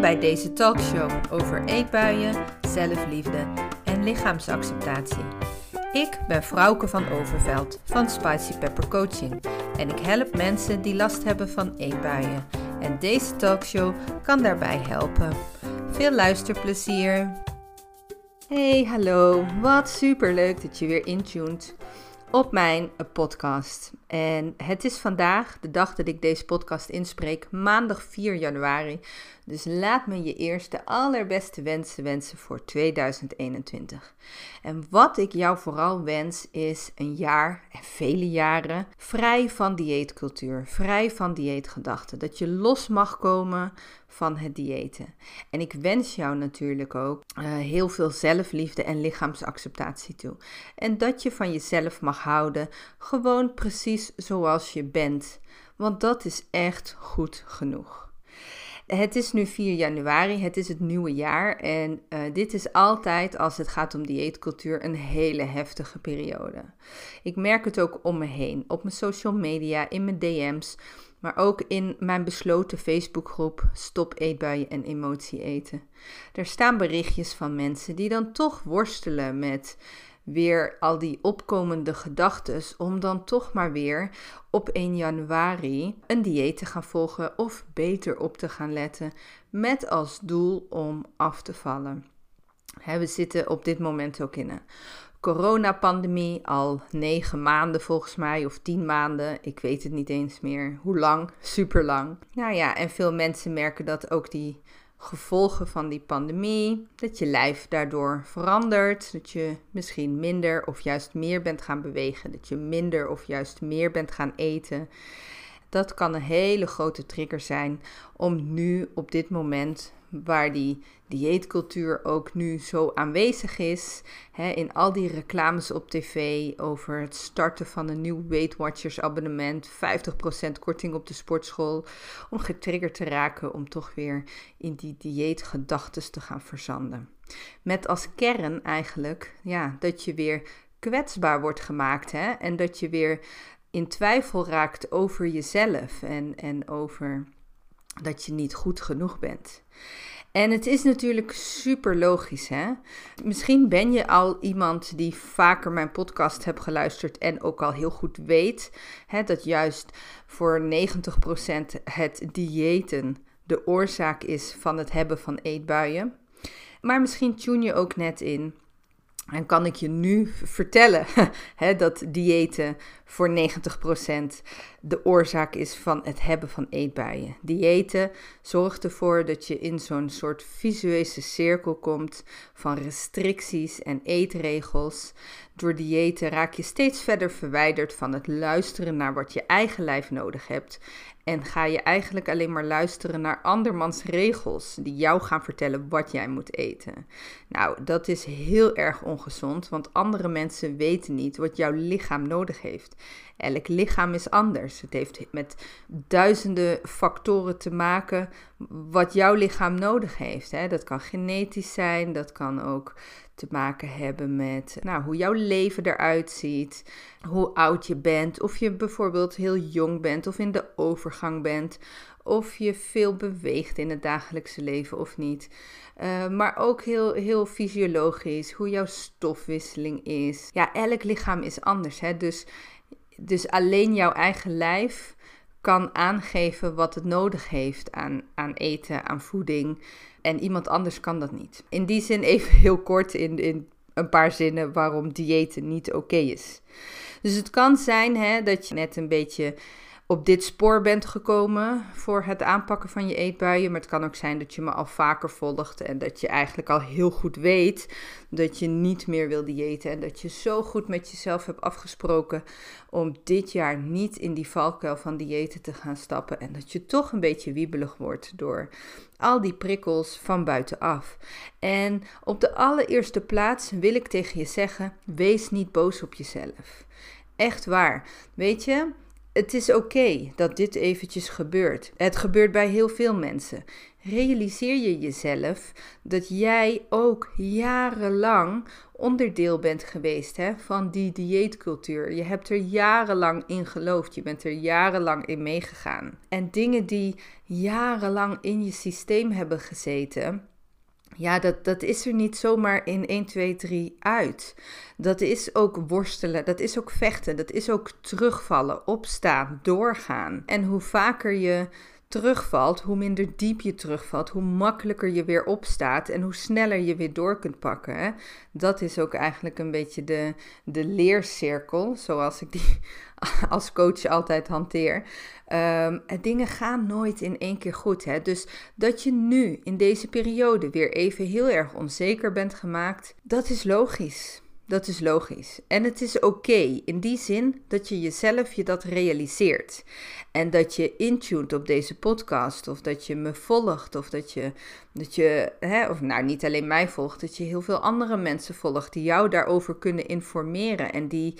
Bij deze talkshow over eetbuien, zelfliefde en lichaamsacceptatie. Ik ben Frauke van Overveld van Spicy Pepper Coaching en ik help mensen die last hebben van eetbuien. En deze talkshow kan daarbij helpen. Veel luisterplezier! Hey, hallo. Wat super leuk dat je weer intuned op mijn podcast. En het is vandaag, de dag dat ik deze podcast inspreek, maandag 4 januari. Dus laat me je eerst de allerbeste wensen wensen voor 2021. En wat ik jou vooral wens is een jaar en vele jaren vrij van dieetcultuur, vrij van dieetgedachten. Dat je los mag komen van het diëten. En ik wens jou natuurlijk ook uh, heel veel zelfliefde en lichaamsacceptatie toe. En dat je van jezelf mag houden, gewoon precies zoals je bent. Want dat is echt goed genoeg. Het is nu 4 januari, het is het nieuwe jaar en uh, dit is altijd, als het gaat om dieetcultuur, een hele heftige periode. Ik merk het ook om me heen, op mijn social media, in mijn DM's, maar ook in mijn besloten Facebookgroep Stop Eetbuien en Emotie Eten. Er staan berichtjes van mensen die dan toch worstelen met weer al die opkomende gedachten om dan toch maar weer op 1 januari een dieet te gaan volgen of beter op te gaan letten met als doel om af te vallen. we zitten op dit moment ook in een coronapandemie al negen maanden volgens mij, of tien maanden. Ik weet het niet eens meer. Hoe lang? Super lang. Nou ja, en veel mensen merken dat ook die gevolgen van die pandemie. Dat je lijf daardoor verandert. Dat je misschien minder of juist meer bent gaan bewegen. Dat je minder of juist meer bent gaan eten. Dat kan een hele grote trigger zijn om nu op dit moment waar die dieetcultuur ook nu zo aanwezig is. Hè, in al die reclames op tv over het starten van een nieuw Weight Watchers abonnement, 50% korting op de sportschool, om getriggerd te raken om toch weer in die dieetgedachten te gaan verzanden. Met als kern eigenlijk ja, dat je weer kwetsbaar wordt gemaakt hè, en dat je weer in twijfel raakt over jezelf en, en over dat je niet goed genoeg bent. En het is natuurlijk super logisch, hè? Misschien ben je al iemand die vaker mijn podcast hebt geluisterd en ook al heel goed weet hè, dat juist voor 90% het diëten de oorzaak is van het hebben van eetbuien. Maar misschien tune je ook net in en kan ik je nu vertellen hè, dat diëten voor 90% de oorzaak is van het hebben van eetbuien. Diëten zorgt ervoor dat je in zo'n soort visuele cirkel komt van restricties en eetregels. Door diëten raak je steeds verder verwijderd van het luisteren naar wat je eigen lijf nodig hebt en ga je eigenlijk alleen maar luisteren naar andermans regels die jou gaan vertellen wat jij moet eten. Nou, dat is heel erg ongezond, want andere mensen weten niet wat jouw lichaam nodig heeft. Elk lichaam is anders. Het heeft met duizenden factoren te maken wat jouw lichaam nodig heeft. Hè. Dat kan genetisch zijn, dat kan ook te maken hebben met nou, hoe jouw leven eruit ziet, hoe oud je bent, of je bijvoorbeeld heel jong bent of in de overgang bent, of je veel beweegt in het dagelijkse leven of niet. Uh, maar ook heel, heel fysiologisch, hoe jouw stofwisseling is. Ja, elk lichaam is anders. Hè? Dus, dus alleen jouw eigen lijf kan aangeven wat het nodig heeft aan, aan eten, aan voeding. En iemand anders kan dat niet. In die zin even heel kort in, in een paar zinnen waarom diëten niet oké is. Dus het kan zijn hè, dat je net een beetje op dit spoor bent gekomen voor het aanpakken van je eetbuien. Maar het kan ook zijn dat je me al vaker volgt en dat je eigenlijk al heel goed weet dat je niet meer wil diëten. En dat je zo goed met jezelf hebt afgesproken om dit jaar niet in die valkuil van diëten te gaan stappen. En dat je toch een beetje wiebelig wordt door al die prikkels van buitenaf. En op de allereerste plaats wil ik tegen je zeggen: wees niet boos op jezelf. Echt waar. Weet je, het is oké dat dit eventjes gebeurt. Het gebeurt bij heel veel mensen. Realiseer je jezelf dat jij ook jarenlang onderdeel bent geweest hè, van die dieetcultuur. Je hebt er jarenlang in geloofd. Je bent er jarenlang in meegegaan. En dingen die jarenlang in je systeem hebben gezeten, ja, dat, dat is er niet zomaar in 1, 2, 3 uit. Dat is ook worstelen, dat is ook vechten, dat is ook terugvallen, opstaan, doorgaan. En hoe vaker je terugvalt, hoe minder diep je terugvalt, hoe makkelijker je weer opstaat en hoe sneller je weer door kunt pakken. Dat is ook eigenlijk een beetje de, de leercirkel, zoals ik die als coach altijd hanteer. Um, dingen gaan nooit in één keer goed. Hè? Dus dat je nu in deze periode weer even heel erg onzeker bent gemaakt, dat is logisch. Dat is logisch. En het is oké in die zin dat je jezelf je dat realiseert. En dat je intuned op deze podcast, of dat je me volgt, of dat je, dat je hè, of nou niet alleen mij volgt, dat je heel veel andere mensen volgt die jou daarover kunnen informeren en die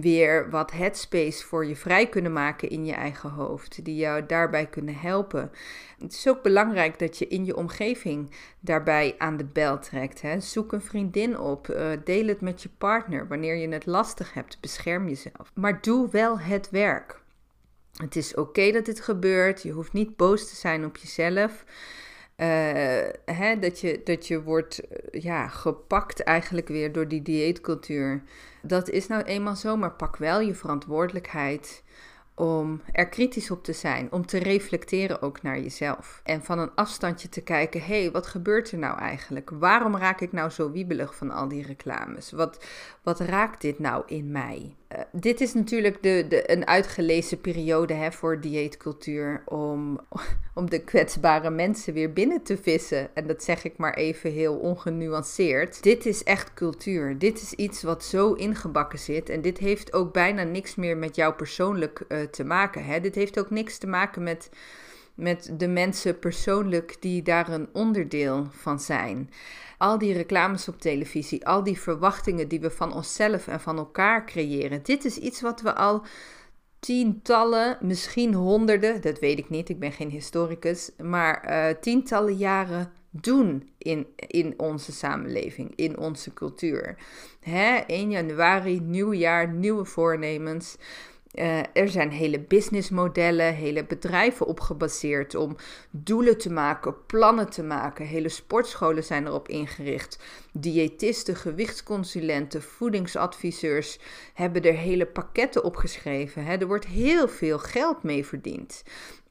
weer wat headspace voor je vrij kunnen maken in je eigen hoofd, die jou daarbij kunnen helpen. Het is ook belangrijk dat je in je omgeving daarbij aan de bel trekt. Hè. Zoek een vriendin op, uh, deel het met je partner. Wanneer je het lastig hebt, bescherm jezelf. Maar doe wel het werk. Het is oké dat dit gebeurt. Je hoeft niet boos te zijn op jezelf. Hè, dat, je, dat je wordt uh, ja, gepakt eigenlijk weer door die dieetcultuur. Dat is nou eenmaal zo, maar pak wel je verantwoordelijkheid om er kritisch op te zijn, om te reflecteren ook naar jezelf. En van een afstandje te kijken, hé, hey, wat gebeurt er nou eigenlijk? Waarom raak ik nou zo wiebelig van al die reclames? Wat, wat raakt dit nou in mij? Uh, dit is natuurlijk de, de, een uitgelezen periode hè, voor dieetcultuur om, om de kwetsbare mensen weer binnen te vissen. En dat zeg ik maar even heel ongenuanceerd. Dit is echt cultuur. Dit is iets wat zo ingebakken zit. En dit heeft ook bijna niks meer met jou persoonlijk uh, te maken. Hè? Dit heeft ook niks te maken met, met de mensen persoonlijk die daar een onderdeel van zijn. Al die reclames op televisie, al die verwachtingen die we van onszelf en van elkaar creëren. Dit is iets wat we al tientallen, misschien honderden, dat weet ik niet, ik ben geen historicus, maar uh, tientallen jaren doen in, in onze samenleving, in onze cultuur. Hè? 1 januari, nieuw jaar, nieuwe voornemens. Uh, er zijn hele businessmodellen, hele bedrijven op gebaseerd om doelen te maken, plannen te maken. Hele sportscholen zijn erop ingericht. Diëtisten, gewichtsconsulenten, voedingsadviseurs hebben er hele pakketten op geschreven. Hè. Er wordt heel veel geld mee verdiend.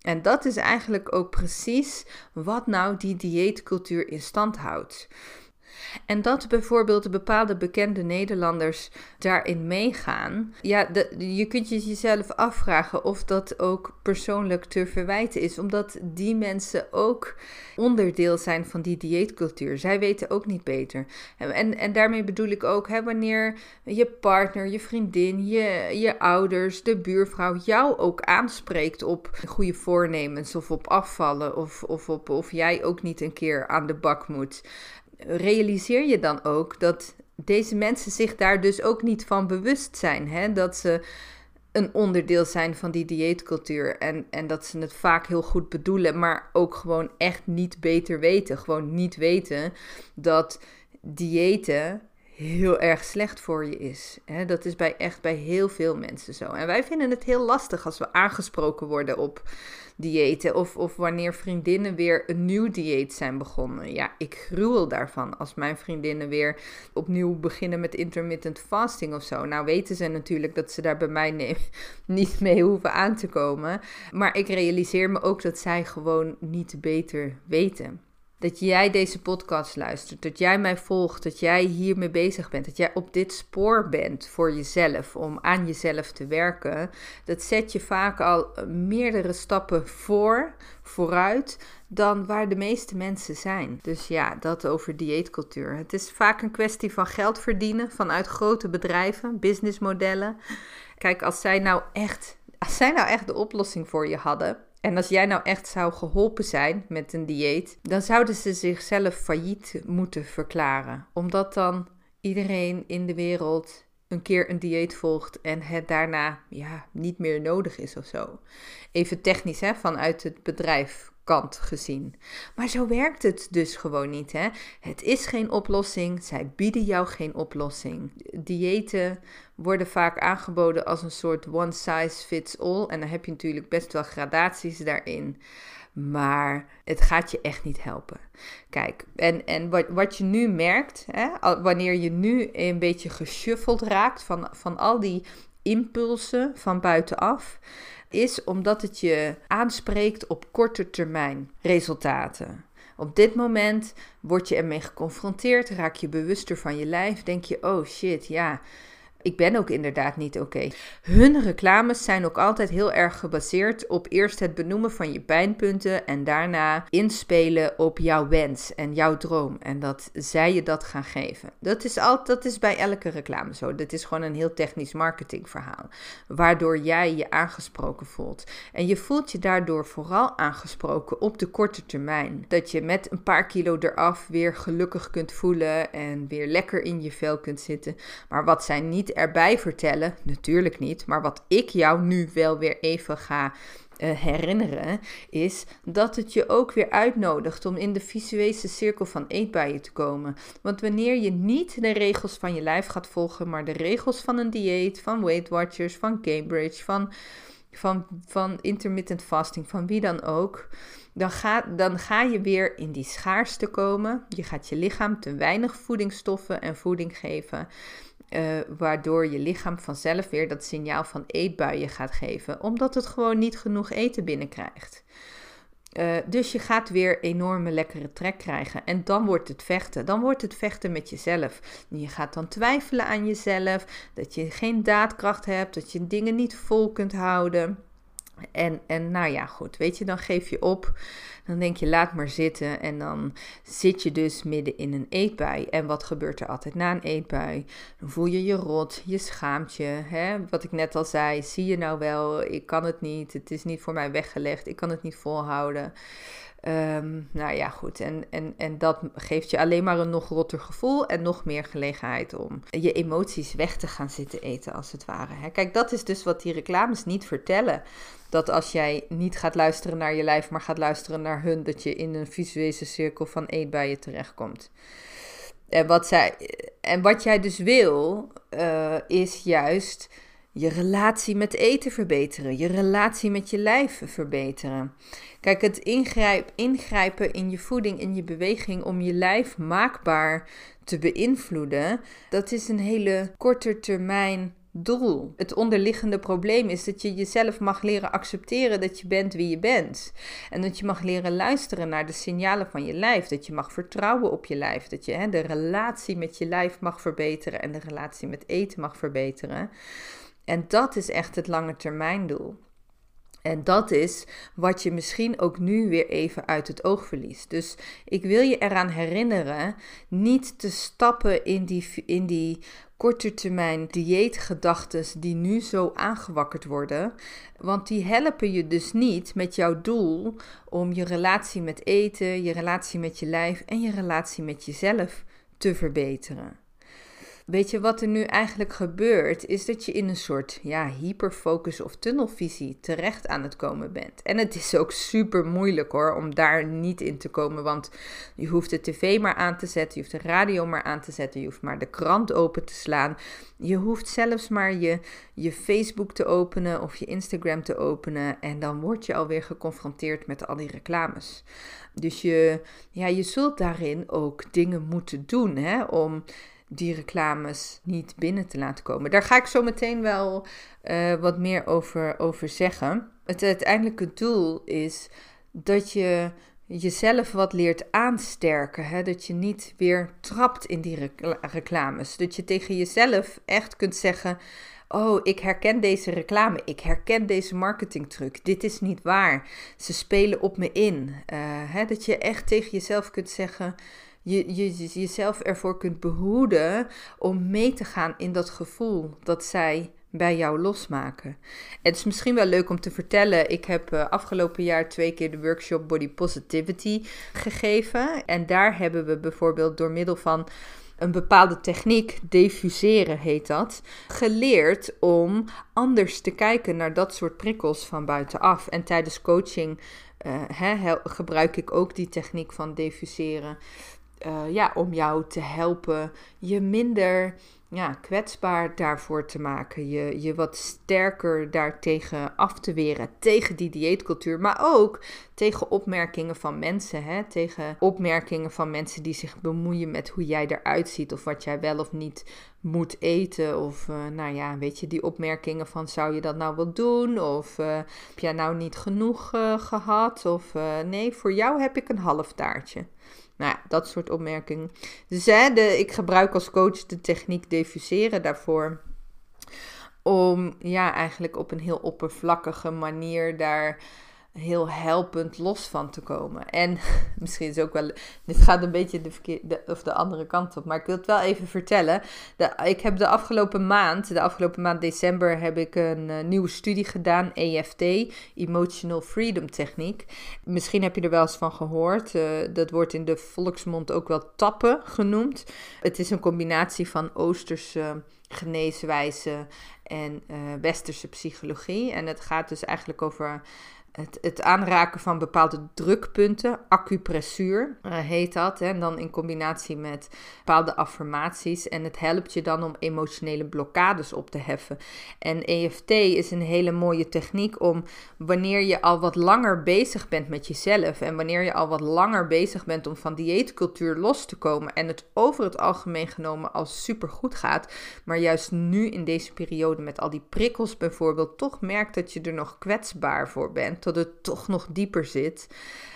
En dat is eigenlijk ook precies wat nou die dieetcultuur in stand houdt. En dat bijvoorbeeld bepaalde bekende Nederlanders daarin meegaan. Ja, je kunt je jezelf afvragen of dat ook persoonlijk te verwijten is, omdat die mensen ook onderdeel zijn van die dieetcultuur. Zij weten ook niet beter. En, en daarmee bedoel ik ook, hè, wanneer je partner, je vriendin, je, je ouders, de buurvrouw jou ook aanspreekt op goede voornemens of op afvallen of, of op of jij ook niet een keer aan de bak moet realiseer je dan ook dat deze mensen zich daar dus ook niet van bewust zijn. Hè? Dat ze een onderdeel zijn van die dieetcultuur. En, en dat ze het vaak heel goed bedoelen, maar ook gewoon echt niet beter weten. Gewoon niet weten dat diëten heel erg slecht voor je is. dat is bij echt bij heel veel mensen zo. En wij vinden het heel lastig als we aangesproken worden op diëten. Of, of wanneer vriendinnen weer een nieuw dieet zijn begonnen. Ja, ik gruwel daarvan als mijn vriendinnen weer opnieuw beginnen met intermittent fasting of zo. Nou weten ze natuurlijk dat ze daar bij mij niet mee hoeven aan te komen. Maar ik realiseer me ook dat zij gewoon niet beter weten dat jij deze podcast luistert, dat jij mij volgt, dat jij hiermee bezig bent, dat jij op dit spoor bent voor jezelf, om aan jezelf te werken, dat zet je vaak al meerdere stappen voor, vooruit, dan waar de meeste mensen zijn. Dus ja, dat over dieetcultuur. Het is vaak een kwestie van geld verdienen vanuit grote bedrijven, businessmodellen. Kijk, als zij nou echt, als zij nou echt de oplossing voor je hadden, en als jij nou echt zou geholpen zijn met een dieet, dan zouden ze zichzelf failliet moeten verklaren. Omdat dan iedereen in de wereld een keer een dieet volgt en het daarna ja, niet meer nodig is of zo. Even technisch, hè, vanuit het bedrijf kant gezien. Maar zo werkt het dus gewoon niet. Hè? Het is geen oplossing. Zij bieden jou geen oplossing. Diëten worden vaak aangeboden als een soort one size fits all. En dan heb je natuurlijk best wel gradaties daarin. Maar het gaat je echt niet helpen. Kijk, en, en wat, wat je nu merkt, hè, wanneer je nu een beetje geshuffeld raakt van, van al die impulsen van buitenaf, is omdat het je aanspreekt op korte termijn resultaten. Op dit moment word je ermee geconfronteerd, raak je bewuster van je lijf, denk je: oh shit, ja, ik ben ook inderdaad niet oké. Hun reclames zijn ook altijd heel erg gebaseerd op eerst het benoemen van je pijnpunten en daarna inspelen op jouw wens en jouw droom. En dat zij je dat gaan geven. Dat is, al, dat is bij elke reclame zo. Dat is gewoon een heel technisch marketingverhaal. Waardoor jij je aangesproken voelt. En je voelt je daardoor vooral aangesproken op de korte termijn. Dat je met een paar kilo eraf weer gelukkig kunt voelen en weer lekker in je vel kunt zitten. Maar wat zij niet erbij vertellen, natuurlijk niet, maar wat ik jou nu wel weer even ga uh, herinneren, is dat het je ook weer uitnodigt om in de visuele cirkel van eetbuien te komen. Want wanneer je niet de regels van je lijf gaat volgen, maar de regels van een dieet, van Weight Watchers, van Cambridge, van, van, van intermittent fasting, van wie dan ook, dan ga, dan ga je weer in die schaarste komen. Je gaat je lichaam te weinig voedingsstoffen en voeding geven. Uh, waardoor je lichaam vanzelf weer dat signaal van eetbuien gaat geven, omdat het gewoon niet genoeg eten binnenkrijgt. Uh, dus je gaat weer enorme lekkere trek krijgen. En dan wordt het vechten. Dan wordt het vechten met jezelf. Je gaat dan twijfelen aan jezelf. Dat je geen daadkracht hebt. Dat je dingen niet vol kunt houden. En, en nou ja, goed, weet je, dan geef je op. Dan denk je, laat maar zitten. En dan zit je dus midden in een eetbui. En wat gebeurt er altijd na een eetbui? Dan voel je je rot, je schaamt je. Hè? Wat ik net al zei, zie je nou wel, ik kan het niet. Het is niet voor mij weggelegd, ik kan het niet volhouden. Um, nou ja, goed. En, en, en dat geeft je alleen maar een nog rotter gevoel en nog meer gelegenheid om je emoties weg te gaan zitten eten, als het ware. Hè? Kijk, dat is dus wat die reclames niet vertellen. Dat als jij niet gaat luisteren naar je lijf, maar gaat luisteren naar hun, dat je in een visuele cirkel van eetbuien terechtkomt. En wat, zij, en wat jij dus wil, uh, is juist je relatie met eten verbeteren, je relatie met je lijf verbeteren. Kijk, het ingrijp, ingrijpen in je voeding, in je beweging om je lijf maakbaar te beïnvloeden, dat is een hele korte termijn doel. Het onderliggende probleem is dat je jezelf mag leren accepteren dat je bent wie je bent. En dat je mag leren luisteren naar de signalen van je lijf. Dat je mag vertrouwen op je lijf. Dat je hè, de relatie met je lijf mag verbeteren en de relatie met eten mag verbeteren. En dat is echt het lange termijn doel. En dat is wat je misschien ook nu weer even uit het oog verliest. Dus ik wil je eraan herinneren niet te stappen in die, in die korte termijn dieetgedachten die nu zo aangewakkerd worden. Want die helpen je dus niet met jouw doel om je relatie met eten, je relatie met je lijf en je relatie met jezelf te verbeteren. Weet je wat er nu eigenlijk gebeurt? Is dat je in een soort ja, hyperfocus of tunnelvisie terecht aan het komen bent. En het is ook super moeilijk hoor om daar niet in te komen. Want je hoeft de tv maar aan te zetten, je hoeft de radio maar aan te zetten, je hoeft maar de krant open te slaan. Je hoeft zelfs maar je, je Facebook te openen of je Instagram te openen. En dan word je alweer geconfronteerd met al die reclames. Dus je, ja, je zult daarin ook dingen moeten doen hè, om die reclames niet binnen te laten komen. Daar ga ik zo meteen wel uh, wat meer over, over zeggen. Het uiteindelijke doel is dat je jezelf wat leert aansterken. Hè? Dat je niet weer trapt in die reclames. Dat je tegen jezelf echt kunt zeggen. Oh, ik herken deze reclame. Ik herken deze marketingtruc. Dit is niet waar. Ze spelen op me in. Uh, hè? Dat je echt tegen jezelf kunt zeggen je, je, jezelf ervoor kunt behoeden om mee te gaan in dat gevoel dat zij bij jou losmaken. Het is misschien wel leuk om te vertellen. Ik heb uh, afgelopen jaar twee keer de workshop Body Positivity gegeven. En daar hebben we bijvoorbeeld door middel van een bepaalde techniek, diffuseren heet dat, geleerd om anders te kijken naar dat soort prikkels van buitenaf. En tijdens coaching uh, gebruik ik ook die techniek van diffuseren. Uh, ja, om jou te helpen je minder ja, kwetsbaar daarvoor te maken. Je, je wat sterker daartegen af te weren. Tegen die dieetcultuur. Maar ook tegen opmerkingen van mensen. Hè? Tegen opmerkingen van mensen die zich bemoeien met hoe jij eruit ziet. Of wat jij wel of niet moet eten. Of uh, nou ja, weet je, die opmerkingen van zou je dat nou wel doen? Of uh, heb jij nou niet genoeg gehad? Of nee, voor jou heb ik een half taartje. Nou dat soort opmerkingen. Dus hè, de, ik gebruik als coach de techniek diffuseren daarvoor. Om ja, eigenlijk op een heel oppervlakkige manier daar heel helpend los van te komen. En misschien is ook wel, dit gaat een beetje de, verkeerde, of de andere kant op, maar ik wil het wel even vertellen. Ik heb de afgelopen maand, de afgelopen maand december, heb ik een uh, nieuwe studie gedaan, EFT, Emotional Freedom Techniek. Misschien heb je er wel eens van gehoord. Uh, dat wordt in de volksmond ook wel tappen genoemd. Het is een combinatie van Oosterse geneeswijze en uh, westerse psychologie. En het gaat dus eigenlijk over het, het aanraken van bepaalde drukpunten, acupressuur uh, heet dat. Hè, en dan in combinatie met bepaalde affirmaties. En het helpt je dan om emotionele blokkades op te heffen. En EFT is een hele mooie techniek om wanneer je al wat langer bezig bent met jezelf. En wanneer je al wat langer bezig bent om van dieetcultuur los te komen. En het over het algemeen genomen al super goed gaat. Maar juist nu in deze periode met al die prikkels bijvoorbeeld toch merkt dat je er nog kwetsbaar voor bent dat het toch nog dieper zit,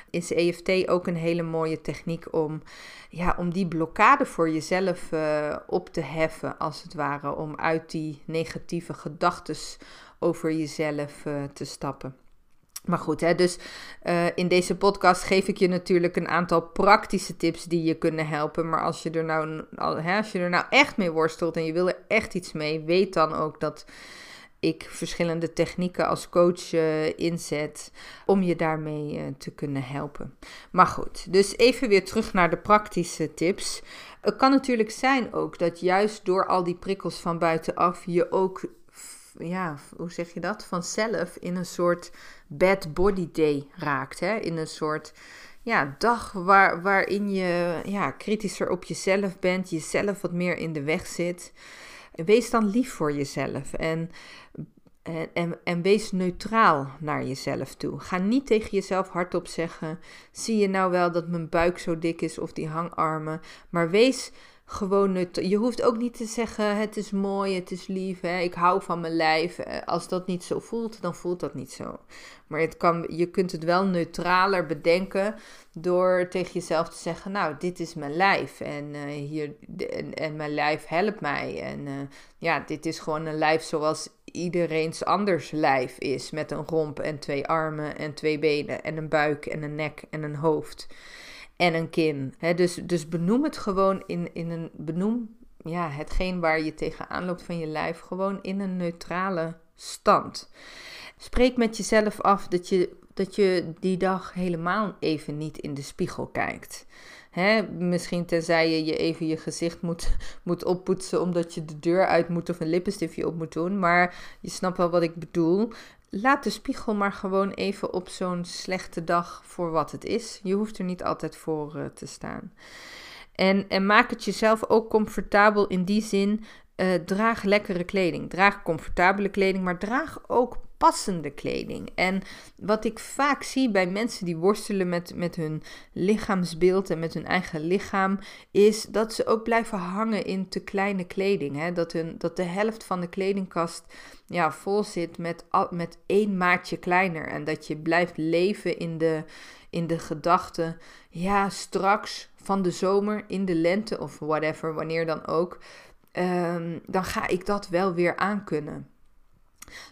is EFT ook een hele mooie techniek om, ja, om die blokkade voor jezelf uh, op te heffen, als het ware, om uit die negatieve gedachten over jezelf uh, te stappen. Maar goed, hè, dus uh, in deze podcast geef ik je natuurlijk een aantal praktische tips die je kunnen helpen. Maar als je er nou, als je er nou echt mee worstelt en je wil er echt iets mee, weet dan ook dat ik verschillende technieken als coach uh, inzet om je daarmee uh, te kunnen helpen. Maar goed, dus even weer terug naar de praktische tips. Het kan natuurlijk zijn ook dat juist door al die prikkels van buitenaf je ook, ja, hoe zeg je dat, vanzelf in een soort bad body day raakt. Hè? In een soort ja, dag waar, waarin je ja, kritischer op jezelf bent, jezelf wat meer in de weg zit. Wees dan lief voor jezelf en, en, en, wees neutraal naar jezelf toe. Ga niet tegen jezelf hardop zeggen: zie je nou wel dat mijn buik zo dik is of die hangarmen. Maar wees gewoon Je hoeft ook niet te zeggen: het is mooi, het is lief, hè, ik hou van mijn lijf. Eh, als dat niet zo voelt, dan voelt dat niet zo. Maar het kan, je kunt het wel neutraler bedenken door tegen jezelf te zeggen: Nou, dit is mijn lijf en, uh, hier, en, en, mijn lijf helpt mij. En uh, ja, dit is gewoon een lijf zoals iedereen's anders lijf is. Met een romp en twee armen en twee benen en een buik en een nek en een hoofd en een kin. dus, dus benoem het gewoon in, in een. Benoem ja, hetgeen waar je tegenaan loopt van je lijf gewoon in een neutrale stand. Spreek met jezelf af dat je, dat je die dag helemaal even niet in de spiegel kijkt. Misschien tenzij je je even je gezicht moet, moet oppoetsen omdat je de deur uit moet of een lippenstiftje op moet doen. Maar je snapt wel wat ik bedoel laat de spiegel maar gewoon even op zo'n slechte dag voor wat het is. Je hoeft er niet altijd voor uh, te staan. En, en maak het jezelf ook comfortabel in die zin. Uh, draag lekkere kleding. Draag comfortabele kleding, maar draag ook passende kleding. En wat ik vaak zie bij mensen die worstelen met, met hun lichaamsbeeld en met hun eigen lichaam, is dat ze ook blijven hangen in te kleine kleding. Hè? Dat, hun, dat de helft van de kledingkast ja, vol zit met, met één maatje kleiner. En dat je blijft leven in de, in de gedachte, ja, straks van de zomer, in de lente of whatever, wanneer dan ook. Um, dan ga ik dat wel weer aankunnen.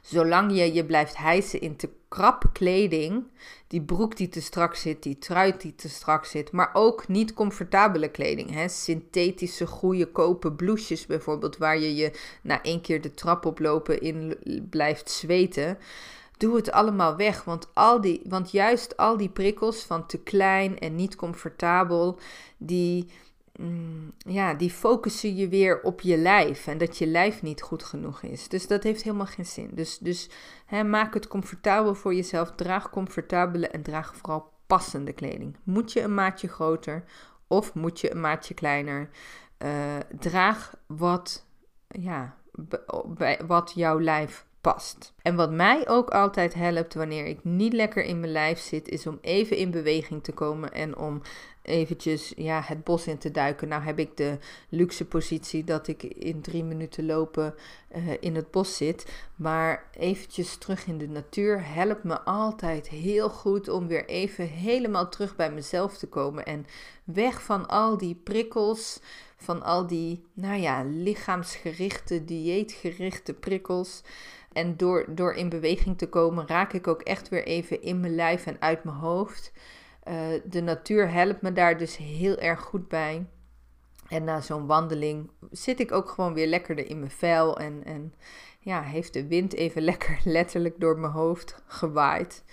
Zolang je je blijft hijsen in te krappe kleding, die broek die te strak zit, die trui die te strak zit, maar ook niet comfortabele kleding. Hè? Synthetische, goede, kopen blouses bijvoorbeeld, waar je je na één keer de trap oplopen in blijft zweten. Doe het allemaal weg, want, al die, want juist al die prikkels van te klein en niet comfortabel, die, ja, die focussen je weer op je lijf en dat je lijf niet goed genoeg is. Dus dat heeft helemaal geen zin. Dus, dus hè, maak het comfortabel voor jezelf. Draag comfortabele en draag vooral passende kleding. Moet je een maatje groter of moet je een maatje kleiner? Uh, draag wat, ja, wat jouw lijf past. En wat mij ook altijd helpt wanneer ik niet lekker in mijn lijf zit, is om even in beweging te komen en om eventjes ja, het bos in te duiken. Nou heb ik de luxe positie dat ik in drie minuten lopen uh, in het bos zit. Maar eventjes terug in de natuur helpt me altijd heel goed om weer even helemaal terug bij mezelf te komen. En weg van al die prikkels, van al die, nou ja, lichaamsgerichte, dieetgerichte prikkels. En door, door in beweging te komen, raak ik ook echt weer even in mijn lijf en uit mijn hoofd. Uh, de natuur helpt me daar dus heel erg goed bij. En na zo'n wandeling zit ik ook gewoon weer lekkerder in mijn vel. En, en ja, heeft de wind even lekker letterlijk door mijn hoofd gewaaid.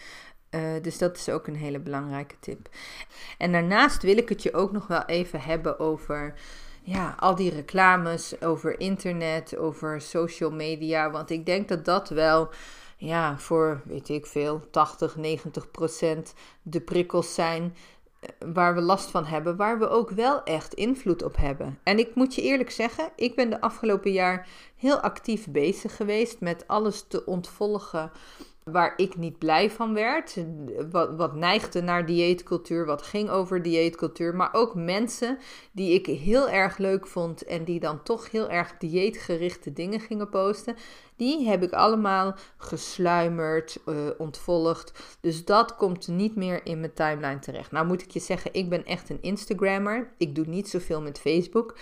Uh, dus dat is ook een hele belangrijke tip. En daarnaast wil ik het je ook nog wel even hebben over ja, al die reclames over internet, over social media. Want ik denk dat dat wel, ja, voor weet ik veel, 80, 90 procent de prikkels zijn eh, waar we last van hebben, waar we ook wel echt invloed op hebben. En ik moet je eerlijk zeggen, ik ben de afgelopen jaar heel actief bezig geweest met alles te ontvolgen waar ik niet blij van werd. Wat, wat neigde naar dieetcultuur, wat ging over dieetcultuur. Maar ook mensen die ik heel erg leuk vond en die dan toch heel erg dieetgerichte dingen gingen posten. Die heb ik allemaal gesluimerd, uh, ontvolgd. Dus dat komt niet meer in mijn timeline terecht. Nou moet ik je zeggen, ik ben echt een Instagrammer. Ik doe niet zoveel met Facebook.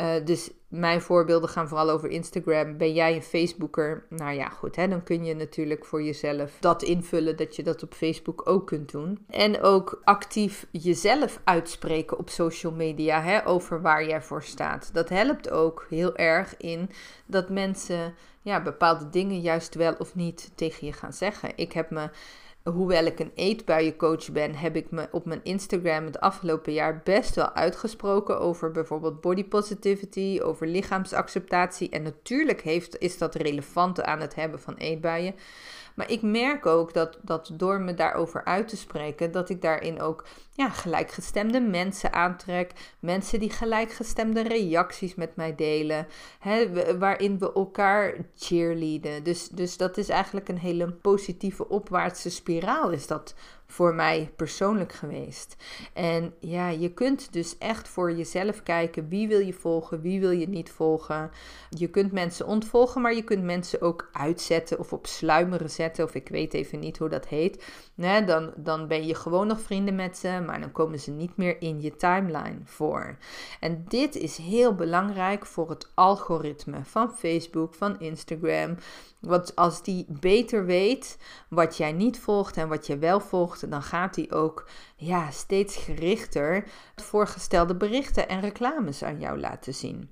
Uh, dus mijn voorbeelden gaan vooral over Instagram. Ben jij een Facebooker? Nou ja, goed, hè, dan kun je natuurlijk voor jezelf dat invullen dat je dat op Facebook ook kunt doen. En ook actief jezelf uitspreken op social media hè, over waar jij voor staat. Dat helpt ook heel erg in dat mensen ja, bepaalde dingen juist wel of niet tegen je gaan zeggen. Ik heb me hoewel ik een eetbuiencoach ben, heb ik me op mijn Instagram het afgelopen jaar best wel uitgesproken over bijvoorbeeld body positivity, over lichaamsacceptatie. En natuurlijk heeft, is dat relevant aan het hebben van eetbuien. Maar ik merk ook dat, dat door me daarover uit te spreken, dat ik daarin ook ja, gelijkgestemde mensen aantrek. Mensen die gelijkgestemde reacties met mij delen. Hè, waarin we elkaar cheerleaden. Dus, dus dat is eigenlijk een hele positieve opwaartse spiraal is dat voor mij persoonlijk geweest. En ja, je kunt dus echt voor jezelf kijken wie wil je volgen, wie wil je niet volgen. Je kunt mensen ontvolgen, maar je kunt mensen ook uitzetten of op sluimeren zetten. Of ik weet even niet hoe dat heet. Nee, dan, dan ben je gewoon nog vrienden met ze, maar dan komen ze niet meer in je timeline voor. En dit is heel belangrijk voor het algoritme van Facebook, van Instagram. Want als die beter weet wat jij niet volgt en wat je wel volgt, dan gaat hij ook ja, steeds gerichter voorgestelde berichten en reclames aan jou laten zien.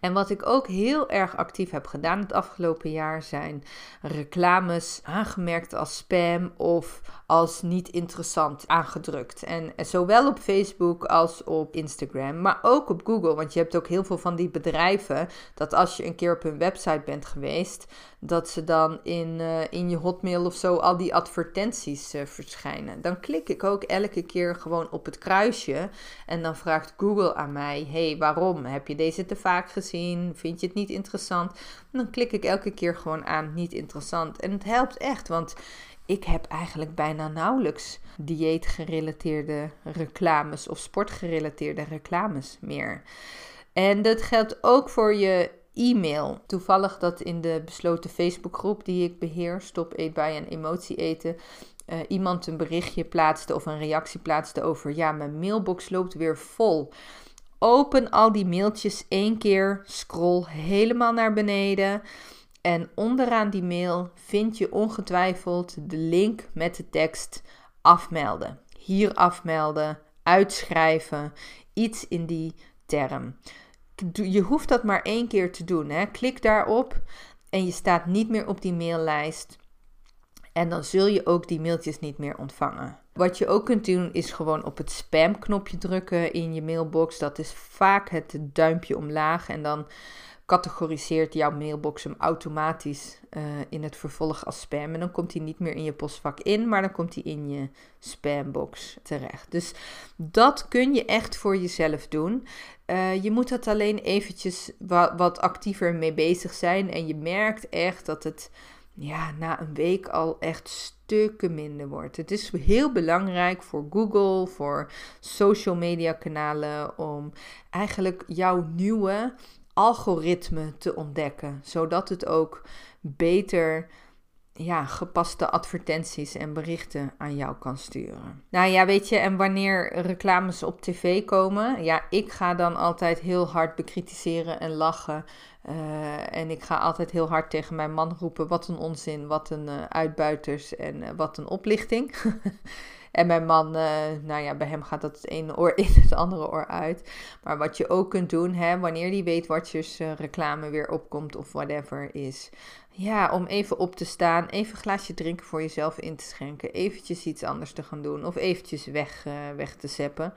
En wat ik ook heel erg actief heb gedaan het afgelopen jaar zijn reclames aangemerkt als spam of als niet interessant aangedrukt. En zowel op Facebook als op Instagram, maar ook op Google. Want je hebt ook heel veel van die bedrijven dat als je een keer op hun website bent geweest, dat ze dan in, uh, in je hotmail of zo al die advertenties uh, verschijnen. Dan klik ik ook elke keer gewoon op het kruisje en dan vraagt Google aan mij: hey, waarom? Heb je deze te vaak gezien? Vind je het niet interessant? Dan klik ik elke keer gewoon aan niet interessant. En het helpt echt, want ik heb eigenlijk bijna nauwelijks dieetgerelateerde reclames of sportgerelateerde reclames meer. En dat geldt ook voor je e-mail. Toevallig dat in de besloten Facebookgroep die ik beheer, Stop Eet bij en Emotie Eten, uh, iemand een berichtje plaatste of een reactie plaatste over: ja, mijn mailbox loopt weer vol. Open al die mailtjes één keer, scroll helemaal naar beneden. En onderaan die mail vind je ongetwijfeld de link met de tekst afmelden. Hier afmelden, uitschrijven, iets in die term. Je hoeft dat maar één keer te doen. Hè. Klik daarop en je staat niet meer op die maillijst. En dan zul je ook die mailtjes niet meer ontvangen. Wat je ook kunt doen is gewoon op het spam-knopje drukken in je mailbox. Dat is vaak het duimpje omlaag en dan categoriseert jouw mailbox hem automatisch uh, in het vervolg als spam. En dan komt hij niet meer in je postvak in, maar dan komt hij in je spambox terecht. Dus dat kun je echt voor jezelf doen. Uh, je moet dat alleen eventjes wat, wat actiever mee bezig zijn. En je merkt echt dat het ja, na een week al echt stukken minder wordt. Het is heel belangrijk voor Google, voor social media kanalen om eigenlijk jouw nieuwe algoritme te ontdekken, zodat het ook beter ja, gepaste advertenties en berichten aan jou kan sturen. Nou ja, weet je, en wanneer reclames op tv komen, ja, ik ga dan altijd heel hard bekritiseren en lachen. Uh, en ik ga altijd heel hard tegen mijn man roepen: wat een onzin, wat een uh, uitbuiters en uh, wat een oplichting. En mijn man, uh, nou ja, bij hem gaat dat het ene oor in het andere oor uit. Maar wat je ook kunt doen, hè, wanneer die weet wat je reclame weer opkomt of whatever is. Ja, om even op te staan, even een glaasje drinken voor jezelf in te schenken. Eventjes iets anders te gaan doen of eventjes weg, uh, weg te zeppen.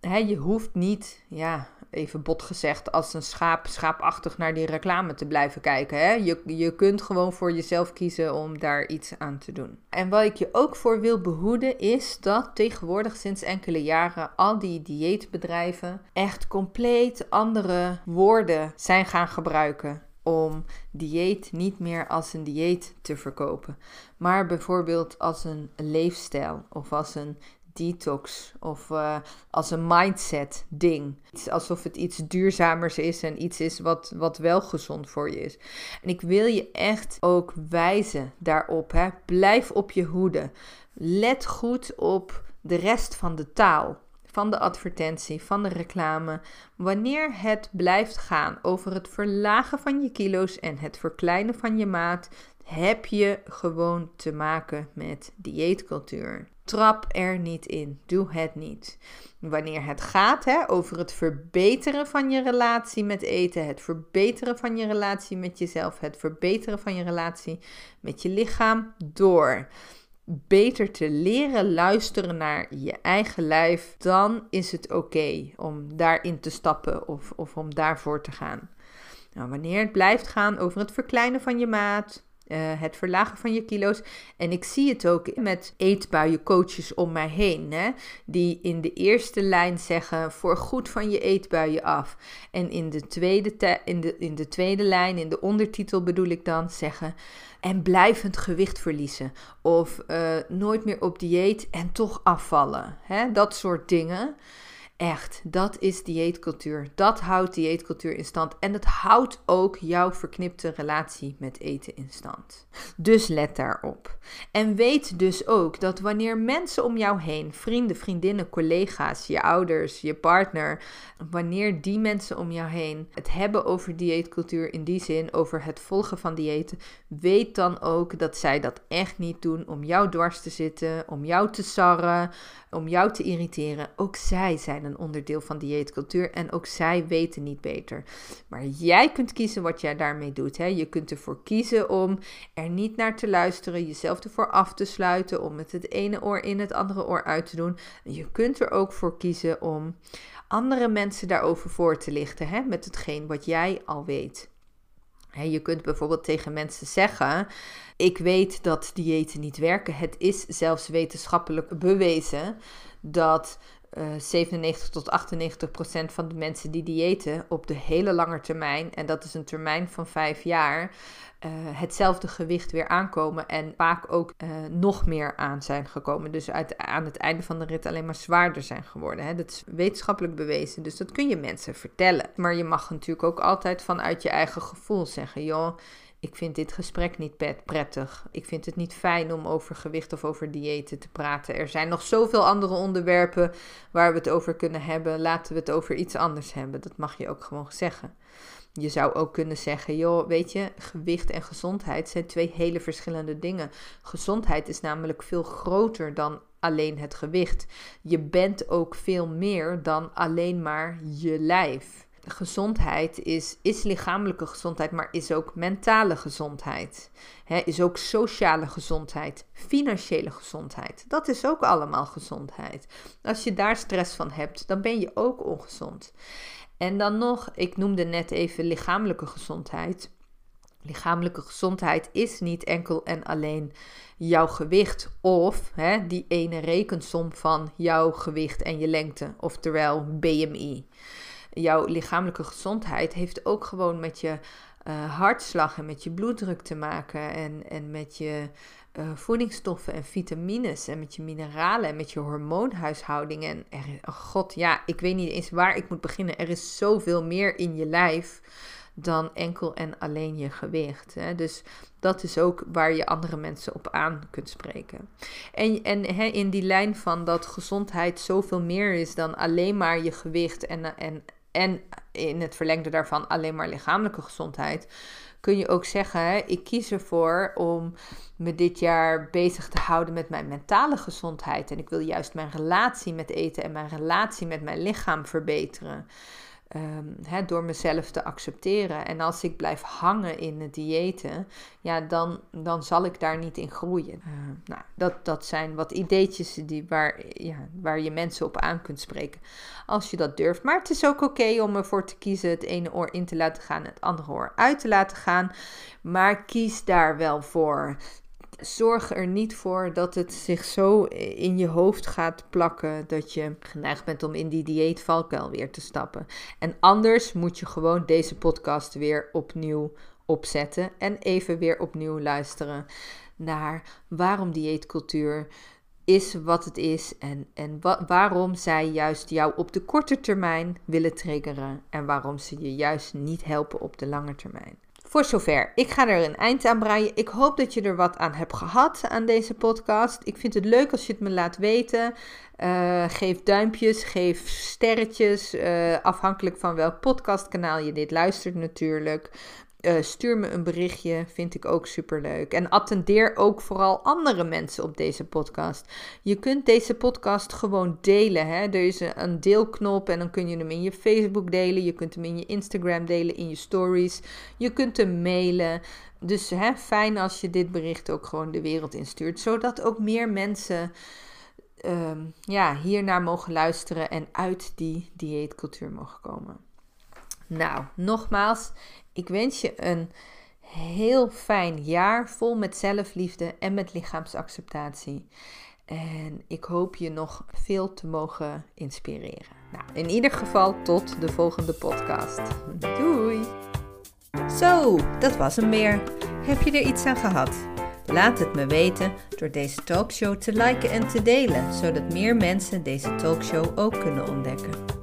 Hè, je hoeft niet, ja, even bot gezegd, als een schaap, schaapachtig naar die reclame te blijven kijken. Hè? Je, je kunt gewoon voor jezelf kiezen om daar iets aan te doen. En wat ik je ook voor wil behoeden is dat tegenwoordig sinds enkele jaren al die dieetbedrijven echt compleet andere woorden zijn gaan gebruiken om dieet niet meer als een dieet te verkopen, maar bijvoorbeeld als een leefstijl of als een detox of uh, als een mindset ding. Alsof het iets duurzamers is en iets is wat, wat wel gezond voor je is. En ik wil je echt ook wijzen daarop. Hè. Blijf op je hoede. Let goed op de rest van de taal. Van de advertentie, van de reclame. Wanneer het blijft gaan over het verlagen van je kilo's en het verkleinen van je maat, heb je gewoon te maken met dieetcultuur. Trap er niet in. Doe het niet. Wanneer het gaat hè, over het verbeteren van je relatie met eten, het verbeteren van je relatie met jezelf, het verbeteren van je relatie met je lichaam, door beter te leren luisteren naar je eigen lijf, dan is het oké om daarin te stappen of, of om daarvoor te gaan. Nou, wanneer het blijft gaan over het verkleinen van je maat, uh, het verlagen van je kilo's. En ik zie het ook met eetbuiencoaches om mij heen. Hè, die in de eerste lijn zeggen: voor goed van je eetbuien af. En in de tweede, in de, in de tweede lijn, in de ondertitel bedoel ik dan, zeggen. En blijvend gewicht verliezen. Of uh, nooit meer op dieet en toch afvallen. Hè, dat soort dingen. Echt, dat is dieetcultuur. Dat houdt dieetcultuur in stand. En het houdt ook jouw verknipte relatie met eten in stand. Dus let daarop. En weet dus ook dat wanneer mensen om jou heen, vrienden, vriendinnen, collega's, je ouders, je partner, wanneer die mensen om jou heen het hebben over dieetcultuur in die zin, over het volgen van diëten, weet dan ook dat zij dat echt niet doen om jou dwars te zitten, om jou te sarren, om jou te irriteren. Ook zij zijn een onderdeel van dieetcultuur en ook zij weten niet beter. Maar jij kunt kiezen wat jij daarmee doet. Hè. Je kunt ervoor kiezen om er niet naar te luisteren, jezelf ervoor af te sluiten, om met het ene oor in het andere oor uit te doen. je kunt er ook voor kiezen om andere mensen daarover voor te lichten, hè, met hetgeen wat jij al weet. je kunt bijvoorbeeld tegen mensen zeggen: Ik weet dat diëten niet werken. Het is zelfs wetenschappelijk bewezen dat 97 eh, tot 98 procent van de mensen die diëten op de hele lange termijn, en dat is een termijn van vijf jaar, uh, hetzelfde gewicht weer aankomen en vaak ook uh, nog meer aan zijn gekomen. Dus uit, aan het einde van de rit alleen maar zwaarder zijn geworden. Hè? Dat is wetenschappelijk bewezen, dus dat kun je mensen vertellen. Maar je mag natuurlijk ook altijd vanuit je eigen gevoel zeggen: joh ik vind dit gesprek niet prettig. Ik vind het niet fijn om over gewicht of over diëten te praten. Er zijn nog zoveel andere onderwerpen waar we het over kunnen hebben. Laten we het over iets anders hebben. Dat mag je ook gewoon zeggen. Je zou ook kunnen zeggen, joh, weet je, gewicht en gezondheid zijn twee hele verschillende dingen. Gezondheid is namelijk veel groter dan alleen het gewicht. Je bent ook veel meer dan alleen maar je lijf. Gezondheid is, is lichamelijke gezondheid, maar is ook mentale gezondheid. is ook sociale gezondheid, financiële gezondheid. Dat is ook allemaal gezondheid. Als je daar stress van hebt, dan ben je ook ongezond. En dan nog, ik noemde net even lichamelijke gezondheid. Lichamelijke gezondheid is niet enkel en alleen jouw gewicht of die ene rekensom van jouw gewicht en je lengte, oftewel BMI. Jouw lichamelijke gezondheid heeft ook gewoon met je uh, hartslag en met je bloeddruk te maken en, en met je uh, voedingsstoffen en vitamines en met je mineralen en met je hormoonhuishouding. En er, oh god, ja, ik weet niet eens waar ik moet beginnen. Er is zoveel meer in je lijf dan enkel en alleen je gewicht. Hè? Dus dat is ook waar je andere mensen op aan kunt spreken. En, en hè, in die lijn van dat gezondheid zoveel meer is dan alleen maar je gewicht en, en, en in het verlengde daarvan alleen maar lichamelijke gezondheid. Kun je ook zeggen, ik kies ervoor om me dit jaar bezig te houden met mijn mentale gezondheid. En ik wil juist mijn relatie met eten en mijn relatie met mijn lichaam verbeteren. Um, door mezelf te accepteren. En als ik blijf hangen in het diëten, ja, dan, dan zal ik daar niet in groeien. Uh, nou, dat, dat zijn wat ideetjes die, waar, ja, waar je mensen op aan kunt spreken. Als je dat durft. Maar het is ook oké om ervoor te kiezen het ene oor in te laten gaan, het andere oor uit te laten gaan. Maar kies daar wel voor zorg er niet voor dat het zich zo in je hoofd gaat plakken dat je geneigd bent om in die dieetvalkuil weer te stappen. En anders moet je gewoon deze podcast weer opnieuw opzetten en even weer opnieuw luisteren naar waarom dieetcultuur is wat het is en, en waarom zij juist jou op de korte termijn willen triggeren en waarom ze je juist niet helpen op de lange termijn. Voor zover. Ik ga er een eind aan breien. Ik hoop dat je er wat aan hebt gehad aan deze podcast. Ik vind het leuk als je het me laat weten. Uh, geef duimpjes, geef sterretjes. Uh, afhankelijk van welk podcastkanaal je dit luistert natuurlijk. Uh, stuur me een berichtje, vind ik ook super leuk. En attendeer ook vooral andere mensen op deze podcast. Je kunt deze podcast gewoon delen. Hè? Er is een deelknop en dan kun je hem in je Facebook delen. Je kunt hem in je Instagram delen, in je stories. Je kunt hem mailen. Dus hè, fijn als je dit bericht ook gewoon de wereld instuurt, zodat ook meer mensen um, ja, hiernaar mogen luisteren en uit die dieetcultuur mogen komen. Nou, nogmaals, ik wens je een heel fijn jaar vol met zelfliefde en met lichaamsacceptatie. En ik hoop je nog veel te mogen inspireren. Nou, in ieder geval tot de volgende podcast. Doei! Zo, dat was hem weer. Heb je er iets aan gehad? Laat het me weten door deze talkshow te liken en te delen, zodat meer mensen deze talkshow ook kunnen ontdekken.